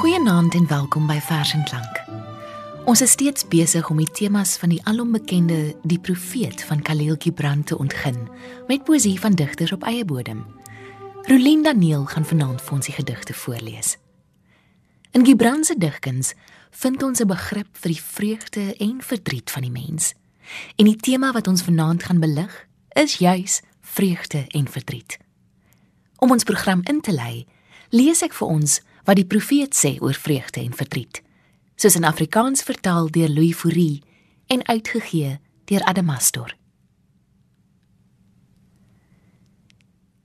Goeienaand en welkom by Vers en Klank. Ons is steeds besig om die temas van die alombekende Die Profeet van Khalil Gibran te ontgin met poesie van digters op eie bodem. Rolien Daniel gaan vanaand vir ons die gedigte voorlees. In Gibran se digkuns vind ons 'n begrip vir die vreugde en verdriet van die mens. En die tema wat ons vanaand gaan belig, is juis vreugde en verdriet. Om ons program in te lei, lees ek vir ons wat die profeet sê oor vreugde en verdriet, soos in Afrikaans vertaal deur Louis Fourie en uitgegee deur Adamastor.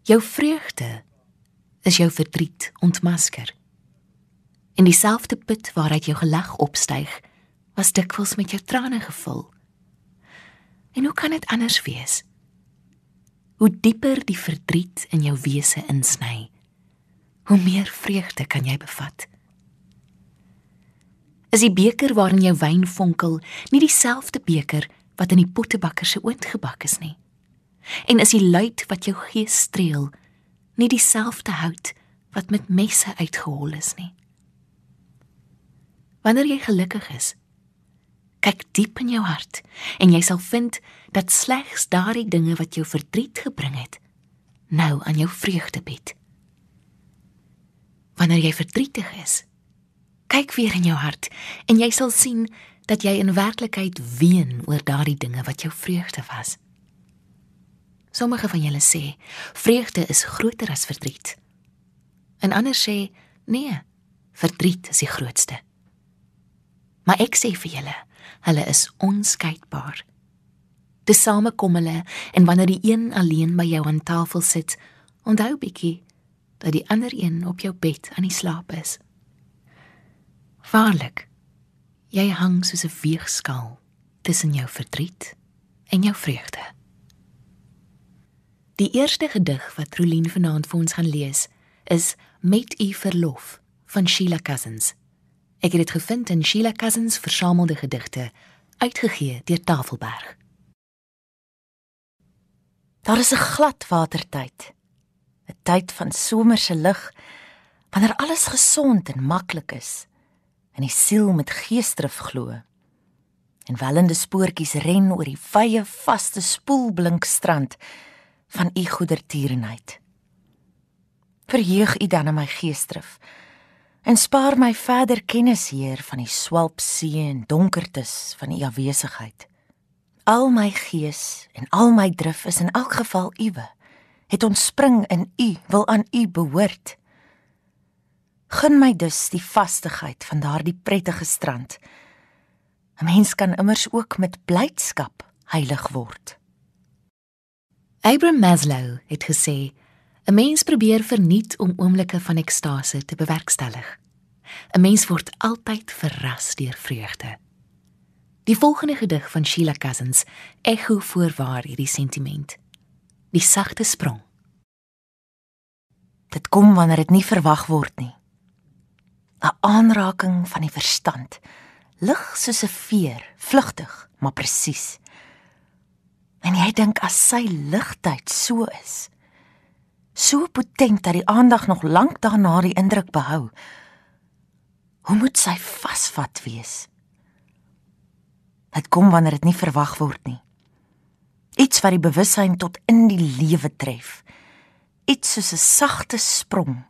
Jou vreugde is jou verdriet ontmasker. En dieselfde put waaruit jou gelag opstyg, was dikwels met jou trane gevul. En hoe kan dit anders wees? Hoe dieper die verdriet in jou wese insny, hoe meer vreugde kan jy bevat. Is die beker waarin jou wyn vonkel nie dieselfde beker wat in die pottebakker se oond gebak is nie? En is die luit wat jou gees streel nie dieselfde hout wat met messe uitgehol is nie? Wanneer jy gelukkig is, kyk diep in jou hart en jy sal vind dat slegs daardie dinge wat jou verdriet gebring het, nou aan jou vreugde bied. Wanneer jy verdrietig is, kyk weer in jou hart en jy sal sien dat jy in werklikheid ween oor daardie dinge wat jou vreugde was. Sommige van julle sê vreugde is groter as verdriet. En ander sê nee, verdriet is die grootste. Maar ek sê vir julle, hulle is onskeidbaar. Tesame kom hulle en wanneer die een alleen by jou aan tafel sit, onthou bietjie dat die ander een op jou bed aan die slaap is. Waarlik, jy hang soos 'n weegskaal tussen jou verdriet en jou vreugde. Die eerste gedig wat Rolien vanaand vir ons gaan lees, is Met u verlof van Sheila Cousins. Ek het dit gevind in Sheila Cousins versamelde gedigte, uitgegee deur Tafelberg. Daar is 'n gladwatertyd. 'n Tyd van somerse lig wanneer alles gesond en maklik is en die siel met geesdrif glo. En wellende spoortjies ren oor die wye vaste spoelblink strand van u goedertierenheid. Verheug u dan in my geesdrif en spaar my verder kennis hier van die swalp see en donkertes van u afwesigheid. Al my gees en al my drif is in elk geval uwe. Het ontspring in u, wil aan u behoort. Gun my dus die vastigheid van daardie prettige strand. 'n Mens kan immers ook met blydskap heilig word. Abraham Maslow het gesê 'n Mens probeer verniet om oomblikke van ekstase te bewerkstellig. 'n Mens word altyd verras deur vreugde. Die volgende gedig van Sheila Cousins ekho voorwaar hierdie sentiment. Die sagte sprong. Dit kom wanneer dit nie verwag word nie. 'n Aanraking van die verstand, lig soos 'n veer, vlugtig, maar presies. En jy dink as sy ligtheid so is, so potent dat die aandag nog lank daarna die indruk behou. Hoe moet sy vasvat wees? Dit kom wanneer dit nie verwag word nie. Iets wat die bewussyn tot in die lewe tref. Iets soos 'n sagte sprong.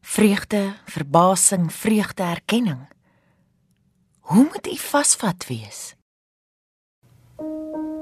Vreugde, verbasing, vreugde, erkenning. Hoe moet u vasvat wees? Hulle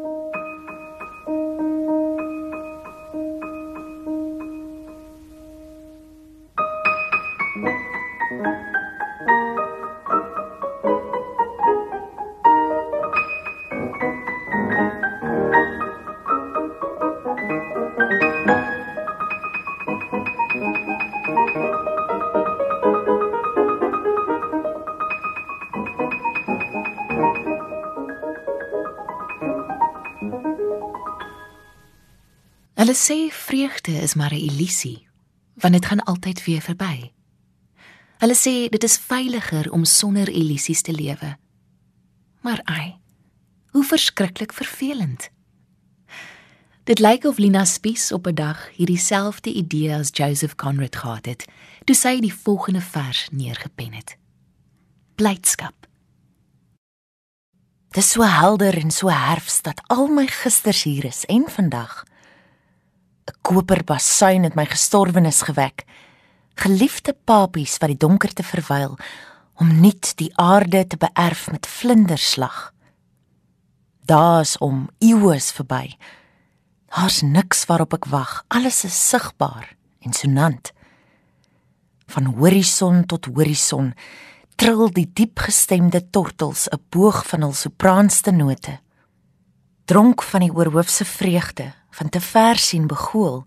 sê vreugde is maar 'n illusie, want dit gaan altyd weer verby. Hulle sê dit is veiliger om sonder illusies te lewe. Maar ai, hoe verskriklik vervelend. Dit lyk of Lina Spies op 'n dag hierdie selfde idee as Joseph Conrad gehad het, toe sy die volgende vers neergepen het. Blydskap. Dis so helder en so herfs dat al my gisters hier is en vandag. 'n Koper basuin het my gestorwenes gewek. Geliefde papies wat die donkerte verwyl om nuut die aarde te beerf met vlinderslag. Daar's om eeues verby. Daar's niks waarop ek wag. Alles is sigbaar en sonant. Van horison tot horison trill die diepgestemde tortels 'n boog van hul sopraanste note. Dronk van die oorhoofse vreugde van te ver sien begool,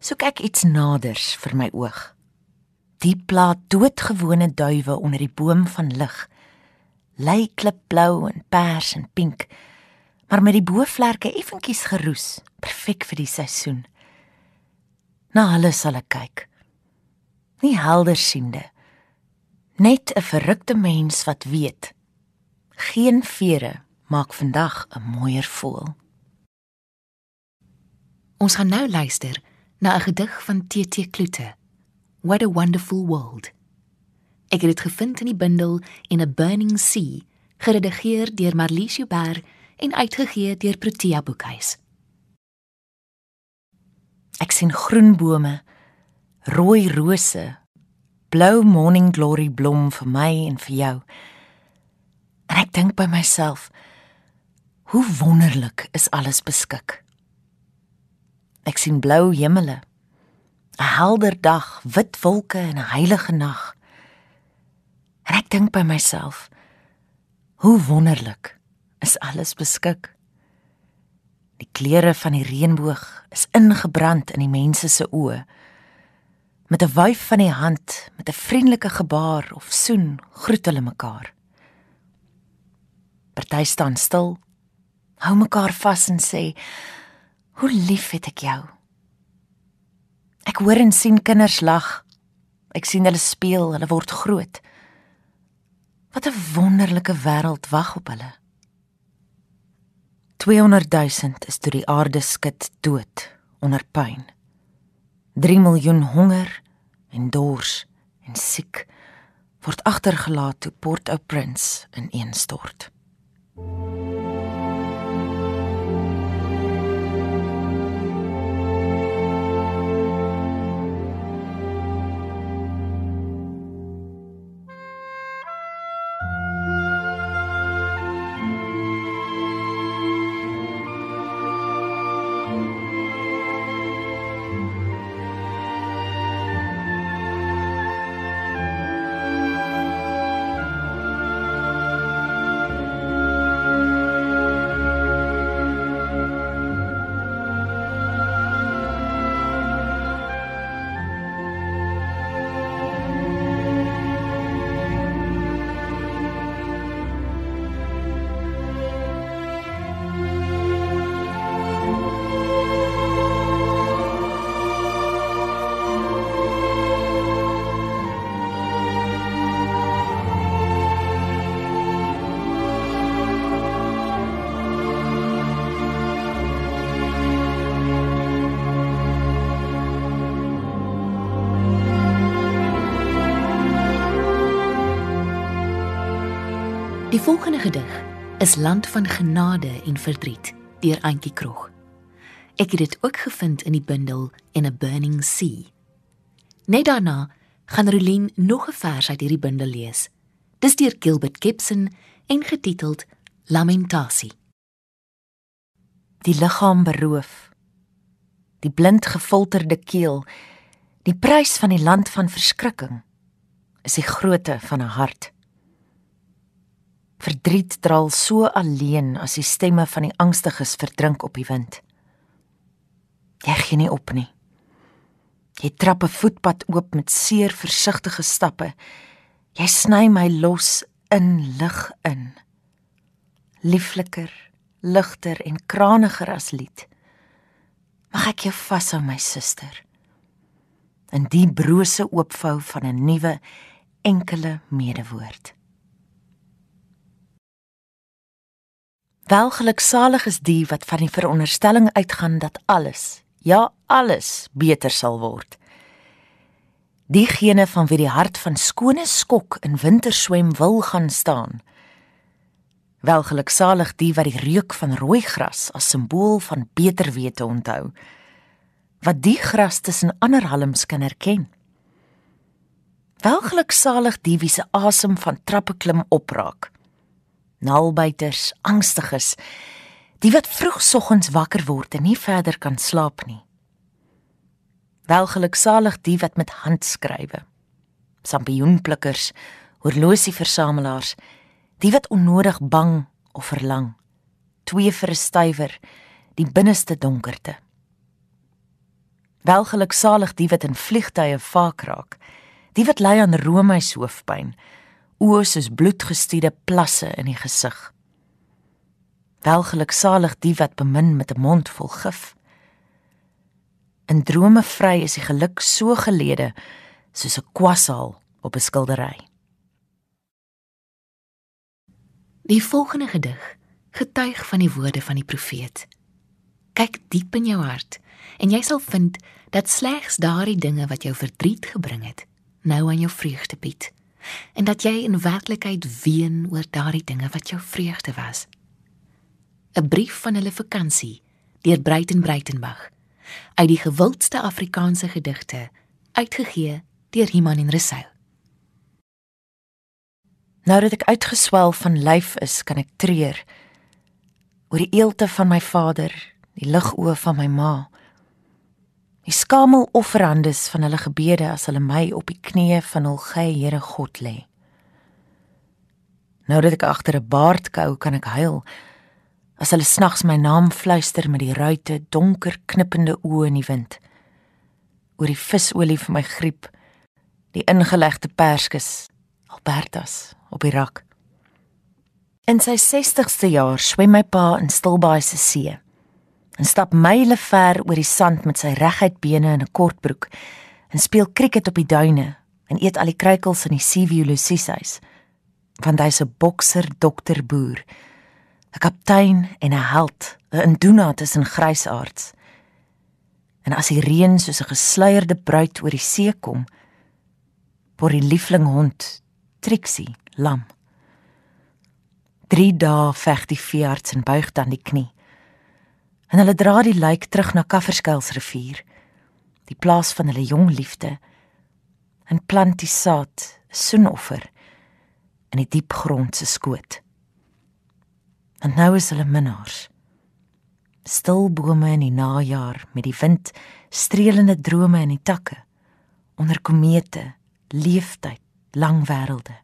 soek ek iets naders vir my oog die plaat doodgewone duwe onder die boom van lig. Lei klipblou en pers en pink, maar met die boevlerke effentjies geroes, perfek vir die seisoen. Na hulle sal ek kyk. Nie helder siende. Net 'n verrukte mens wat weet. Geen vere maak vandag 'n mooier voel. Ons gaan nou luister na 'n gedig van TT Kloete. What a Wonderful World. Ek het dit gevind in die bundel In a Burning Sea, geredigeer deur Marlies Joubert en uitgegee deur Protea Boekhuis. Ek sien groen bome, rooi rose, blou morning glory blom vir my en vir jou. En ek dink by myself, hoe wonderlik is alles beskik. Ek sien blou hemele 'n helder dag, wit wolke en 'n heilige nag. En ek dink by myself, hoe wonderlik is alles beskik. Die kleure van die reënboog is ingebrand in die mense se oë. Met 'n wyf van die hand, met 'n vriendelike gebaar of soen, groet hulle mekaar. Party staan stil, hou mekaar vas en sê: "Hoe lief het ek jou." Ek hoor en sien kinders lag. Ek sien hulle speel, hulle word groot. Wat 'n wonderlike wêreld wag op hulle. 200 000 is toe die aarde skud dood onder pyn. 3 miljoen honger en dors en siek word agtergelaat toe Port-au-Prince ineenstort. Die volgende gedig is Land van Genade en Verdriet deur Antjie Krog. Ek het dit ook gevind in die bundel In a Burning Sea. Net daarna gaan Rolien nog 'n vers uit hierdie bundel lees. Dis deur Gilbert Gibson en getiteld Lamentasie. Die liggaam beroof. Die blind gefilterde keel. Die prys van die land van verskrikking is die grootte van 'n hart. Verdriet draal so alleen as die stemme van die angstiges verdrink op die wind. Jy gee nie op nie. Jy trap 'n voetpad oop met seer versigtige stappe. Jy sny my los in lig in. Liefliker, ligter en kraniger as lied. Mag ek jou vashou my suster. In die brose oopvou van 'n nuwe enkele medewoord. Welgeluksalig is die wat van die veronderstelling uitgaan dat alles, ja, alles beter sal word. Diegene van wie die hart van skone skok in winterswem wil gaan staan. Welgeluksalig die wat die reuk van rooi gras as simbool van beter wete onthou. Wat die gras tussen ander halms kan herken. Welgeluksalig die wie se asem van trappe klim opraak nalbuiters, angstiges, die wat vroegsoggens wakker word en nie verder kan slaap nie. Welgeluksalig die wat met hand skrywe. Sampioenplikkers, horlosieversamelaars, die wat onnodig bang of verlang. Twee vir 'n stywer, die binneste donkerte. Welgeluksalig die wat in vliegtye vaak raak, die wat ly aan roomys hoofpyn oë soos bloedgestuurde plasse in die gesig. Welgeluksalig die wat bemin met 'n mond vol gif. In drome vry is die geluk so gelede soos 'n kwassaal op 'n skildery. Die volgende gedig getuig van die woorde van die profeet. Kyk diep in jou hart en jy sal vind dat slegs daardie dinge wat jou verdriet gebring het, nou aan jou vreugde bied en dat jy in werklikheid ween oor daardie dinge wat jou vreugde was. 'n Brief van hulle vakansie deur Breiten Breitenberg uit die gewildste Afrikaanse gedigte uitgegee deur Iman en Resou. Nou dat ek uitgeswel van lyf is, kan ek treur oor die eelte van my vader, die ligoë van my ma. Die skamel offerandes van hulle gebede as hulle my op die knieë van hul gey Here God lê. Nou dat ek agter 'n baard kou, kan ek huil as hulle snags my naam fluister met die ruite donker knippende oë in die wind. Oor die visolie vir my griep, die ingelegde perskes, Albertas op die rak. In sy 60ste jaar swem my pa in Stilbaai se see en stap myle ver oor die sand met sy reguit bene in 'n kortbroek en speel krieket op die duine en eet al die kruikels in die Seaview Lucies huis want hy's 'n bokser dokter boer 'n kaptein en 'n held 'n induna tussen grysaards. En as die reën soos 'n gesluierde bruid oor die see kom por die liefling hond Trixie lam. 3 dae veg die veearts en buig dan die knie en hulle dra die lijk terug na Kafferskuilsrivier, die plaas van hulle jong liefde, en plant die saad, soenoffer in die diep grond se skoot. En nou is hulle minnaars. Stil bome in die najaar met die wind streelende drome in die takke onder komete, leeftyd, lang wêrelde.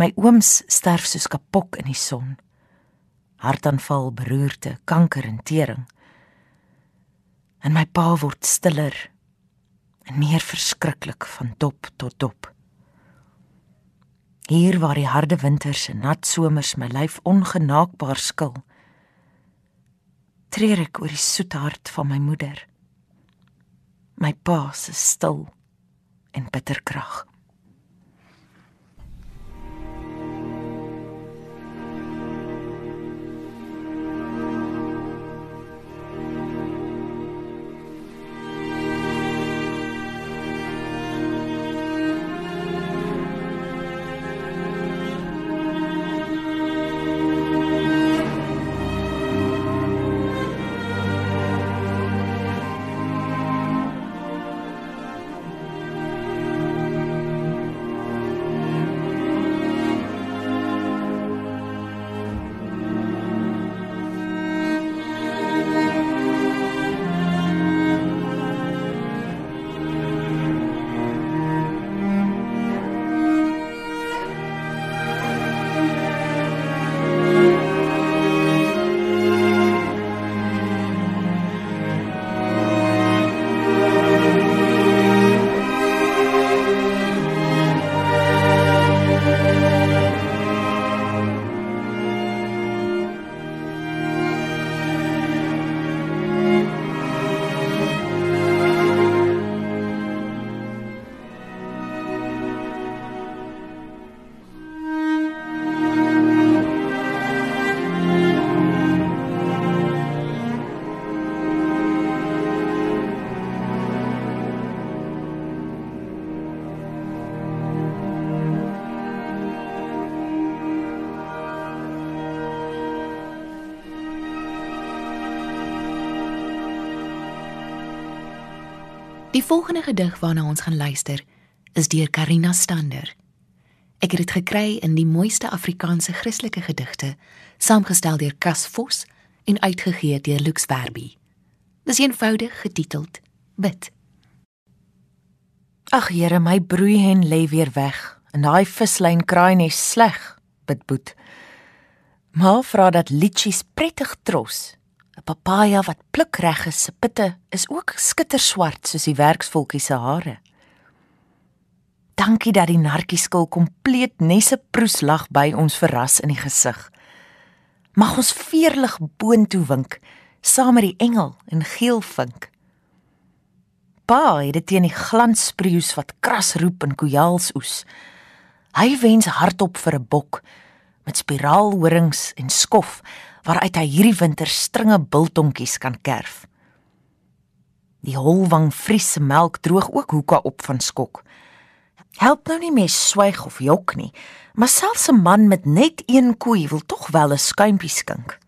My ooms sterf soos kapok in die son hartaanval, beroerte, kanker en tering. En my pa word stiller en meer verskriklik van dop tot dop. Hier waar die harde winters en nat somers my lyf ongenaakbaar skil, treur ek oor die soet hart van my moeder. My pa se stil en bitter krag. Die volgende gedig waarna ons gaan luister is deur Karina Stander. Ek het dit gekry in die mooiste Afrikaanse Christelike gedigte, saamgestel deur Cas Vos en uitgegee deur Lux Verbi. Dis eenvoudig getiteld Bid. Ag Here, my broeihen lê weer weg en daai vislyn kraai net sleg, bid Boet. Maar vra dat litchies prettig tros. 'n Papaja wat plukreg is, se pitte is ook skitterswart soos die werksvolkie se hare. Dankie dat die narkieskil kompleet nesse proes lag by ons verras in die gesig. Mag ons veerlig boontoe wink saam met die engel en geelvink. Pa het dit teen die glanspreus wat kras roep in kojalsoes. Hy wens hardop vir 'n bok met spiraalhorings en skof waaruit hy hierdie winter stringe biltonkies kan kerf. Die holwang friese melk droog ook hoeka op van skok. Help nou nie mes swyg of jok nie, maar selfs 'n man met net een koei wil tog wel 'n skuimpie skink.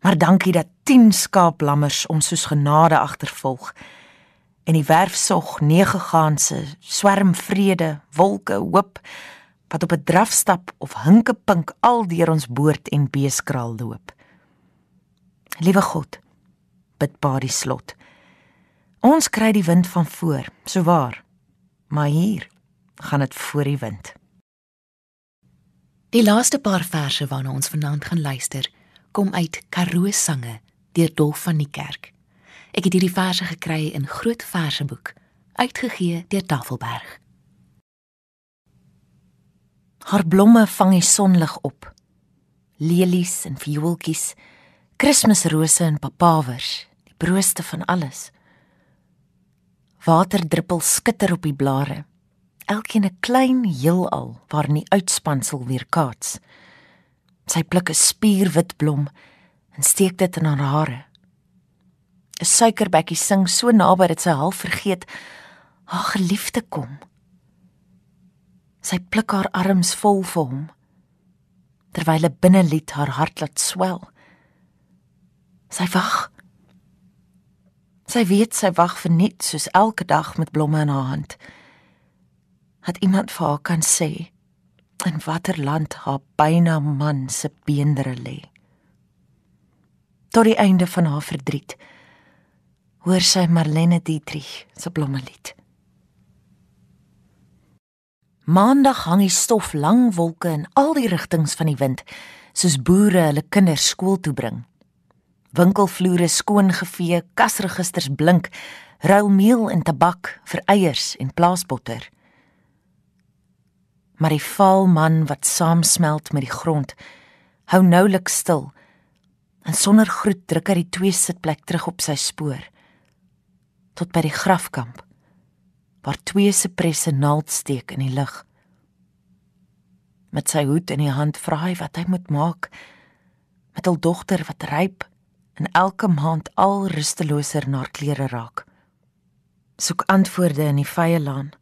Maar dankie dat 10 skaaplammers ons soos genade agtervolg. En die werfsog nege gaanse, swerm vrede, wolke hoop wat op 'n drafstap of hinkepink al deur ons boord en beeskraal loop. Liewe God, bid pa die slot. Ons kry die wind van voor, so waar. Maar hier gaan dit voor die wind. Die laaste paar verse waarna ons vanaand gaan luister, kom uit Karoo sange deur Dolf van die Kerk. Ek het hierdie verse gekry in Groot Verseboek, uitgegee deur Tafelberg. Haar blomme vang die sonlig op. Lelies en viooltjies, Kersrose en papawers, die brooste van alles. Waterdruppels skitter op die blare elkeen 'n klein heelal waarin die uitspansel weer kaats. Sy pluk 'n spierwit blom en steek dit in haar hare. 'n Suikerbekkie sing so naby dat sy half vergeet haar geliefde kom. Sy pluk haar arms vol vir hom terwyl 'n binnelied haar hart laat swel. Sy wag. Sy weet sy wag vir net soos elke dag met blomme in haar hand dat iemand vir haar kan sê in watter land haar byna man se beendere lê. Tot die einde van haar verdriet hoor sy Marlene Dietrich se blommelied. Maandag hang die stof lang wolke in al die rigtings van die wind, soos boere hulle kinders skool toe bring. Winkelvloere skoon gevee, kasregisters blink, ruil meel en tabak vir eiers en plaasbotter. Maar die vaal man wat saamsmelt met die grond hou nouliks stil en sonder groet druk hy die twee sitplek terug op sy spoor tot by die grafkamp waar twee sepresse naald steek in die lug. Met sy hoed in die hand vra hy wat hy moet maak met hul dogter wat ryp en elke maand al rusteloser na klere raak soek antwoorde in die vye laan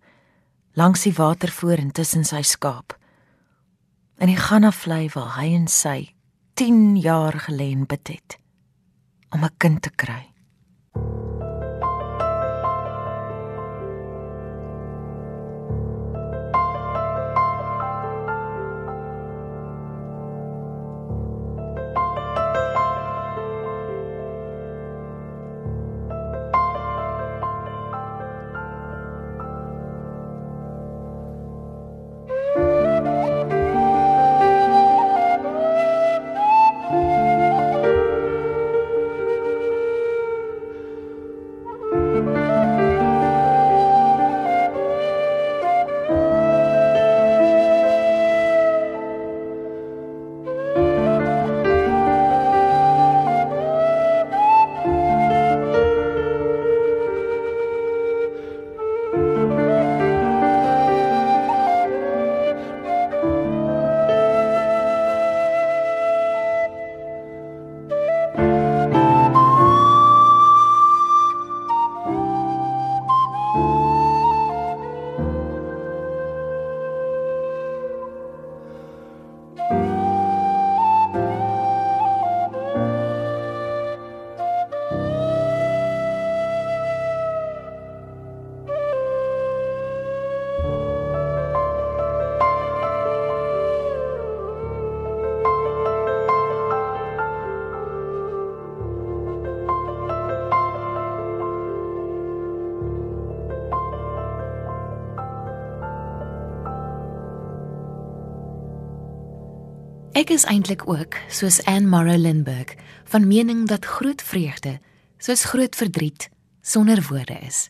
langs die watervoor en tussen sy skaap. En hy gaan af vlei waar hy en sy 10 jaar gelê bid het om 'n kind te kry. Ek is eintlik ook, soos Anne Morrow Lindbergh, van mening dat groot vreugde, soos groot verdriet, sonder woorde is.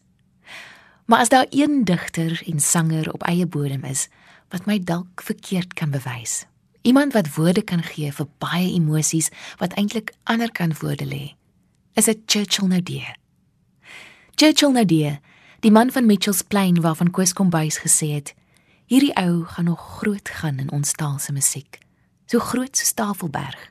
Maar as daar een digter en sanger op eie bodem is wat my dalk verkeerd kan bewys, iemand wat woorde kan gee vir baie emosies wat eintlik ander kan woorde lê, is dit Churchill Naudé. Churchill Naudé, die man van Mitchells Plain waarvan Koos Kombuis gesê het, hierdie ou gaan nog groot gaan in ons taal se musiek so groot so Tafelberg.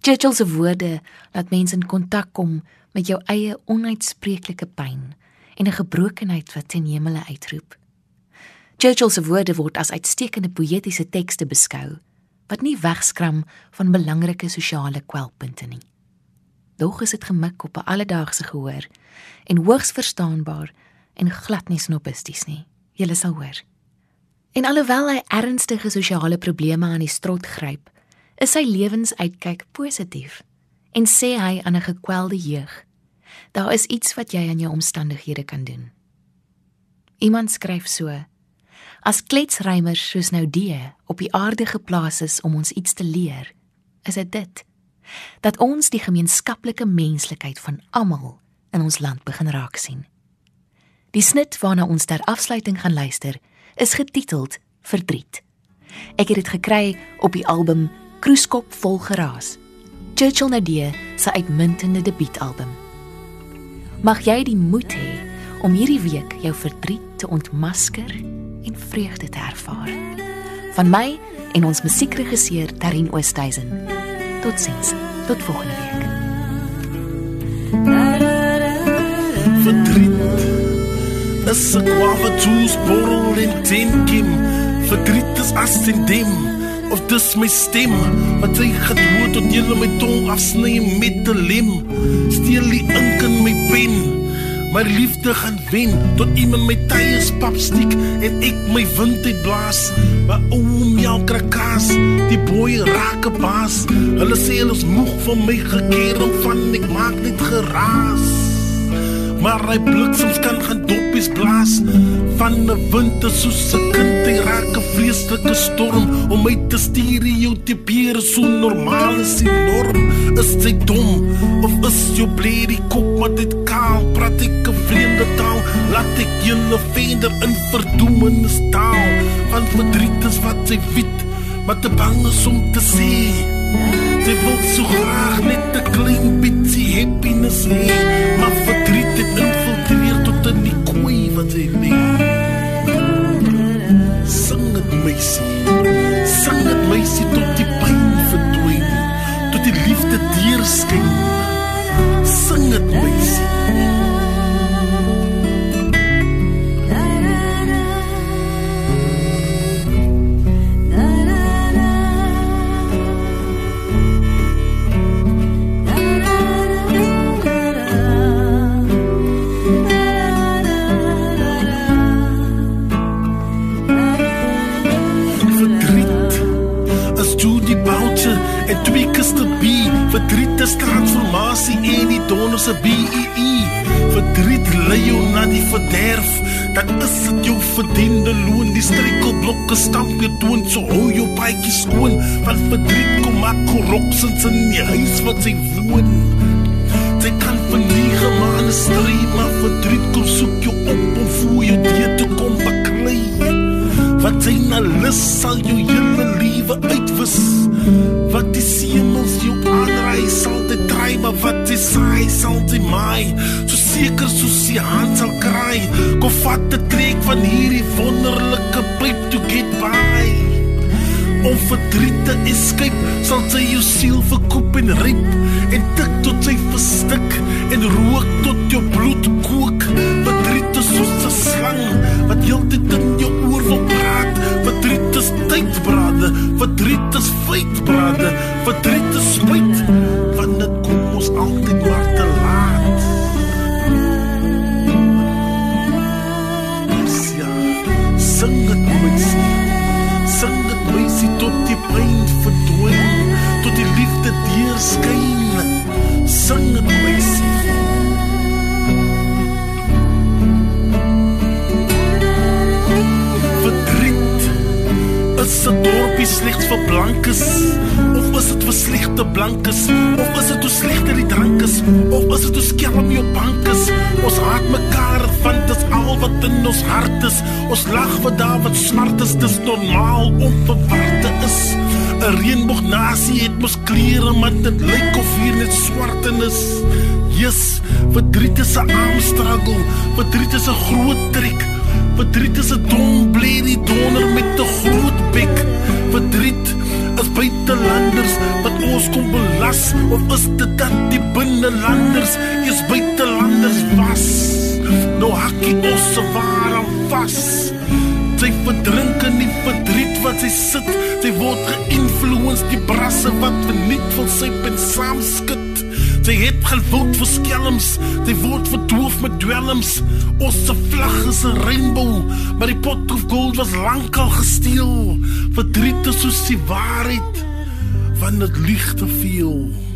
Churchill se woorde laat mense in kontak kom met jou eie onuitspreeklike pyn en 'n gebrokenheid wat ten hemele uitroep. Churchill se woorde word as uitstekende poëtiese tekste beskou wat nie wegskram van belangrike sosiale kwelpunte nie. Doch is dit gemik op 'n alledaagse gehoor en hoogs verstaanbaar en glad nie snobisties nie. Jy sal hoor. En alhoewel hy ernstige sosiale probleme aan die strot gryp, is sy lewensuitkyk positief en sê hy aan 'n gekwelde jeug: Daar is iets wat jy aan jou omstandighede kan doen. Iemand skryf so: As kletsrymers soos nou die op die aarde geplaas is om ons iets te leer, is dit dit dat ons die gemeenskaplike menslikheid van almal in ons land begin raak sien. Die snit waarna ons ter afsluiting gaan luister, is getiteld Verdriet. Ek het dit gekry op die album Kroeskop vol geraas. Churchill Nadia se uitmuntende debuutalbum. Mag jy die moed hê om hierdie week jou verdriet te ontmasker en vreugde te ervaar. Van my en ons musiekregisseur Tarin Oosthuizen. Totsiens. Tot volgende week. Verdriet is 'n kwade toesborrel en tenkim verdriet is as in dem of dis my stem wat sy gedood tot julle my tong afsny met 'n lem. Steel die ink in my pen my liefde gaan wen tot iemand my tye papstiek en ek my wind uit blaas. Maar oom jou krakas die boy raak baas. Hulle sê hulle is moeg van my gekeer van ek maak net geraas maar hy bliksems kan gaan doppies blaas van 'n winter soos 'n kind hy raak 'n vreeslike storm. Om my te stuur jou te pier so normaal is die norm. Is jy dom of is jy bleed die kop wat dit kaal? Praat ek 'n vreemde taal laat ek julle vender in verdoemenis taal van verdriet is wat jy weet maar te bang is om te sien Sy wil so graag net 'n klein bietjie happiness hê, maar het infiltreer tot in die koei wat toon so hou jou paadjie skoon van verdriet kom maak koroks in die huis wat sy woon. Sy kan verniege maar 'n stry maar verdriet kom soek jou op om voel jou dit te kom baklei wat sy na lus sal jou hele lewe uitwis wat die hemels jou aanry sal dry maar wat jy saai sal jy maai so seker soos die hand sal kry kom vat die trek van hierdie wonderlike pyp to get by. Om verdriet te escape sal sy jou siel verkoop en ryp en tik tot sy verstik en rook tot jou bloed kook. Verdriet is soos 'n slang wat heeltyd in jou oor wil praat. Verdriet is tydbrande verdriet is feitbrande verdriet is spyt slegte blankes of is dit hoe slegter die drank is of is dit hoe skelm jou bank is? Ons haat mekaar want dit is al wat in ons hart is. Ons lag vir daar wat smart is dis normaal om verwarte is. 'n reënboog nasie het mos kleure maar dit lyk of hier net swart en is. Yes verdriet is 'n arm struggle verdriet is 'n groot trek verdriet is 'n dom bledie of is dit dat die binnelanders is buitelanders was nou hakkie ons se waar vas sy verdrink in die verdriet wat sy sit sy word geïnfluence die brasse wat verniet van sy pen saam skud Sy het gevoed vir skelms, sy word verdoof met dwelms. Ons se vlag is 'n reënboog, maar die pot of gold was lankal gesteel. Verdriet is soos die waarheid, want dit lieg te veel.